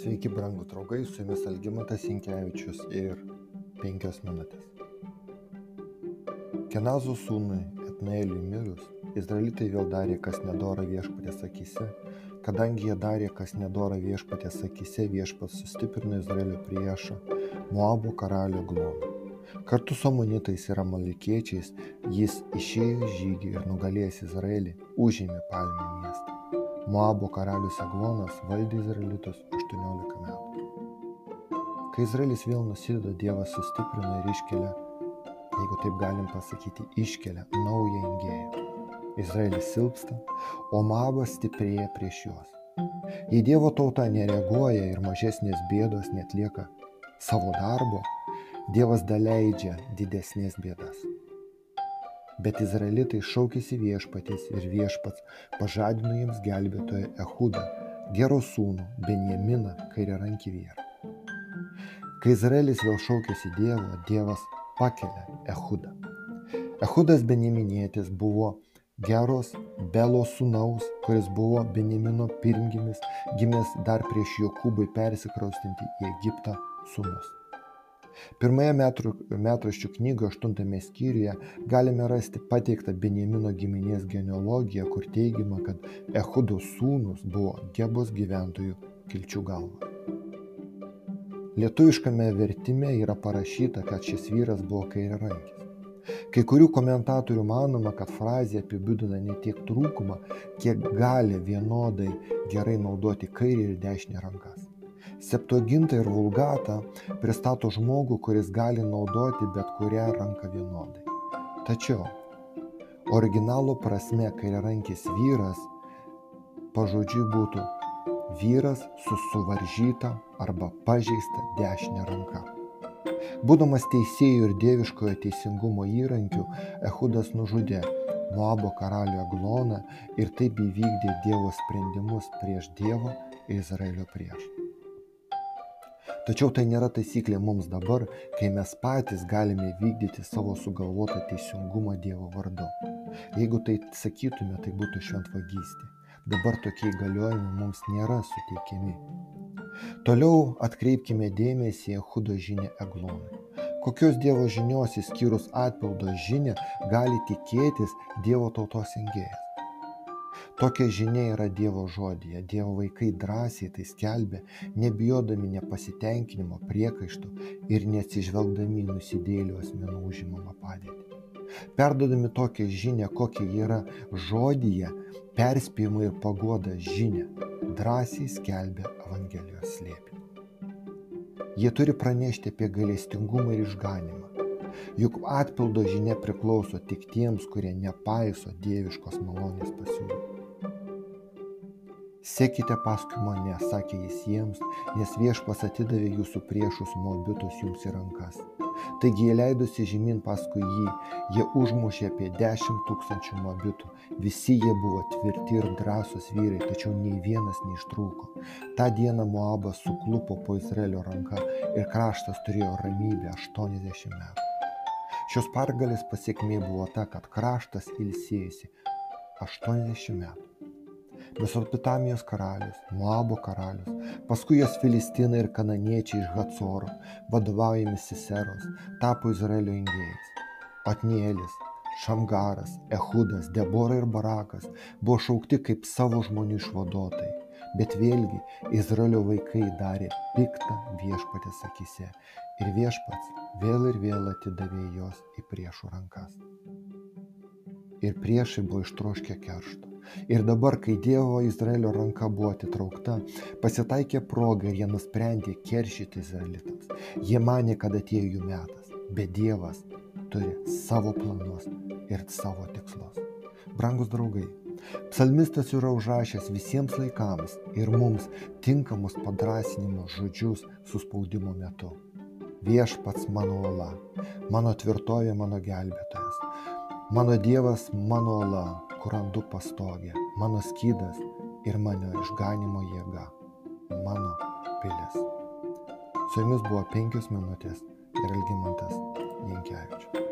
Sveiki, brangų draugai, su jumis Algymantas Inkevičius ir penkios minutės. Kenazo sūnui Etnaeliui mirus, izraelitai vėl darė, kas nedora viešpatės akise. Kadangi jie darė, kas nedora viešpatės akise, viešpats sustiprino Izraelio priešą Moabo karalių gloną. Kartu su amonitais ir amalikiečiais jis išėjo žygį ir nugalėjęs Izraelį, užėmė palmę miestą. Moabo karalius Eglonas valdė Izraelitus 18 metų. Kai Izraelis vėl nusideda, Dievas sustiprina ir iškelia, jeigu taip galim pasakyti, iškelia naują ingėją. Izraelis silpsta, o Moabas stiprėja prieš juos. Jei Dievo tauta nereaguoja ir mažesnės bėdos netlieka savo darbo, Dievas daleidžia didesnės bėdas. Bet izraelitai šaukėsi viešpatės ir viešpats pažadino jiems gelbėtoją Ehudą, gero sūnų, Benjaminą, kairiarankį vyrą. Kai Izraelis vėl šaukėsi Dievo, Dievas pakelia Ehudą. Ehudas Benjaminietis buvo geros Belo sūnaus, kuris buvo Benjamino pirmgimis, gimęs dar prieš Jokūbai persikraustinti į Egiptą sūnus. Pirmoje metraščių knygoje, aštuntame skyriuje, galime rasti pateiktą Benjamino giminės genealogiją, kur teigiama, kad Ehudo sūnus buvo Gebos gyventojų kilčių galva. Lietuviškame vertime yra parašyta, kad šis vyras buvo kairiarankis. Kai kurių komentatorių manoma, kad frazė apibūdina ne tiek trūkumą, kiek gali vienodai gerai naudoti kairį ir dešinę rankas. Septuaginta ir vulgata pristato žmogų, kuris gali naudoti bet kurią ranką vienodai. Tačiau originalo prasme kairiarankis vyras pažodžiui būtų vyras su suvaržyta arba pažeista dešinė ranka. Būdamas teisėjų ir dieviškojo teisingumo įrankiu, Ehudas nužudė Moabo karalių Agloną ir taip įvykdė Dievo sprendimus prieš Dievo ir Izraelio priešą. Tačiau tai nėra taisyklė mums dabar, kai mes patys galime vykdyti savo sugalvotą teisingumą Dievo vardu. Jeigu tai sakytume, tai būtų šventvagystė. Dabar tokie įgaliojimai mums nėra suteikiami. Toliau atkreipkime dėmesį į Hudo žinę Eglonui. Kokios Dievo žinios įskyrus atpildo žinę gali tikėtis Dievo tautos engėjas? Tokia žinia yra Dievo žodėje. Dievo vaikai drąsiai tai skelbia, nebijodami nepasitenkinimo, priekaištų ir neatsižvelgdami nusidėlių asmenų užimamą padėtį. Perdodami tokią žinią, kokia yra žodyje, perspėjimą ir pagodą žinią, drąsiai skelbia Evangelijos slėpinį. Jie turi pranešti apie galestingumą ir išganimą. Juk atpildo žinia priklauso tik tiems, kurie nepaiso dieviškos malonės pasiūlymų. Sekite paskui mane, sakė jis jiems, nes viešpas atidavė jūsų priešus moabitus jums į rankas. Taigi jie leidosi žemyn paskui jį, jie užmušė apie dešimt tūkstančių moabitų. Visi jie buvo tvirti ir drąsūs vyrai, tačiau nei vienas neištrūko. Ta diena Moabas suklupo po Izraelio ranka ir kraštas turėjo ramybę 80 metų. Šios pergalės pasiekmė buvo ta, kad kraštas ilsėjusi 80 metų. Mesopotamijos karalius, Moabo karalius, paskui jos filistinai ir kananiečiai iš Hatsoro, vadovaujami Siseros, tapo Izraelio ingėjais. Otnielis, Šamgaras, Ehudas, Debora ir Barakas buvo šaukti kaip savo žmonių išvaduotojai. Bet vėlgi Izraelio vaikai darė piktą viešpatės akise ir viešpats vėl ir vėl atidavė juos į priešų rankas. Ir priešai buvo ištroškę keršto. Ir dabar, kai Dievo Izraelio ranka buvo atitraukta, pasitaikė proga ir jie nusprendė keršyti izraelitams. Jie manė, kad atėjo jų metas, bet Dievas turi savo planus ir savo tikslus. Brangus draugai, psalmistas yra užrašęs visiems laikams ir mums tinkamus padrasinimo žodžius suspaudimo metu. Viešpats mano ola, mano tvirtovė, mano gelbėtojas, mano Dievas, mano ola, kur randu pastogę, mano skydas ir mano išganimo jėga, mano pilis. Su jumis buvo penkios minutės ir Algymantas Jankievičius.